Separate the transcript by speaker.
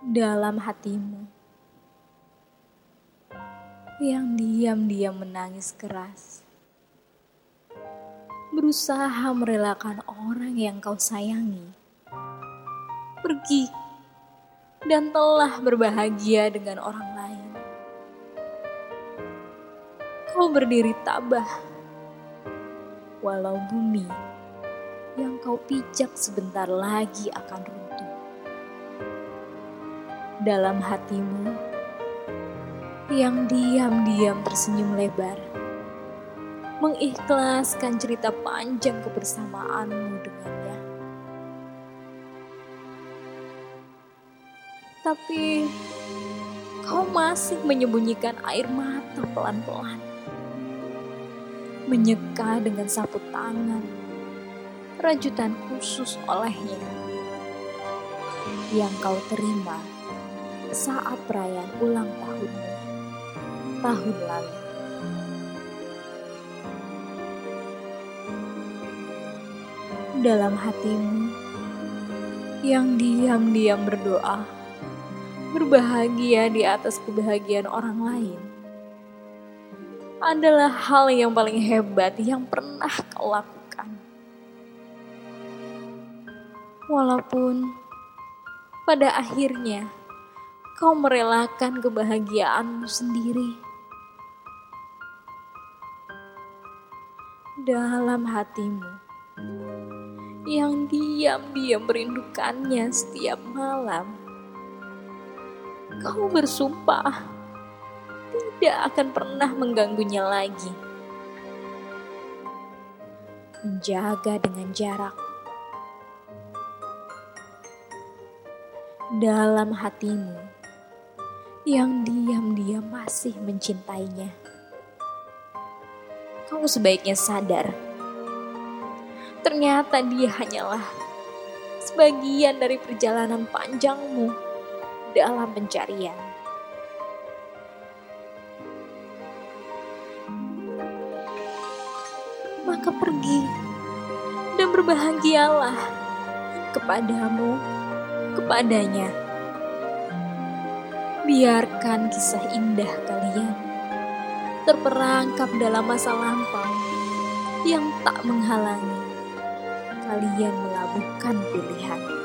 Speaker 1: dalam hatimu. Yang diam-diam menangis keras, berusaha merelakan orang yang kau sayangi. Pergi dan telah berbahagia dengan orang lain. Kau berdiri tabah, walau bumi yang kau pijak sebentar lagi akan runtuh dalam hatimu yang diam-diam tersenyum lebar, mengikhlaskan cerita panjang kebersamaanmu dengannya. Tapi kau masih menyembunyikan air mata pelan-pelan, menyeka dengan sapu tangan, rajutan khusus olehnya yang kau terima saat perayaan ulang tahunmu tahun lalu. Dalam hatimu yang diam-diam berdoa, berbahagia di atas kebahagiaan orang lain adalah hal yang paling hebat yang pernah kau lakukan. Walaupun pada akhirnya kau merelakan kebahagiaanmu sendiri. Dalam hatimu yang diam-diam merindukannya setiap malam, kau bersumpah tidak akan pernah mengganggunya lagi. Menjaga dengan jarak. Dalam hatimu yang diam-diam masih mencintainya. Kamu sebaiknya sadar, ternyata dia hanyalah sebagian dari perjalanan panjangmu dalam pencarian. Maka pergi dan berbahagialah kepadamu, kepadanya Biarkan kisah indah kalian terperangkap dalam masa lampau yang tak menghalangi kalian melabuhkan pilihan.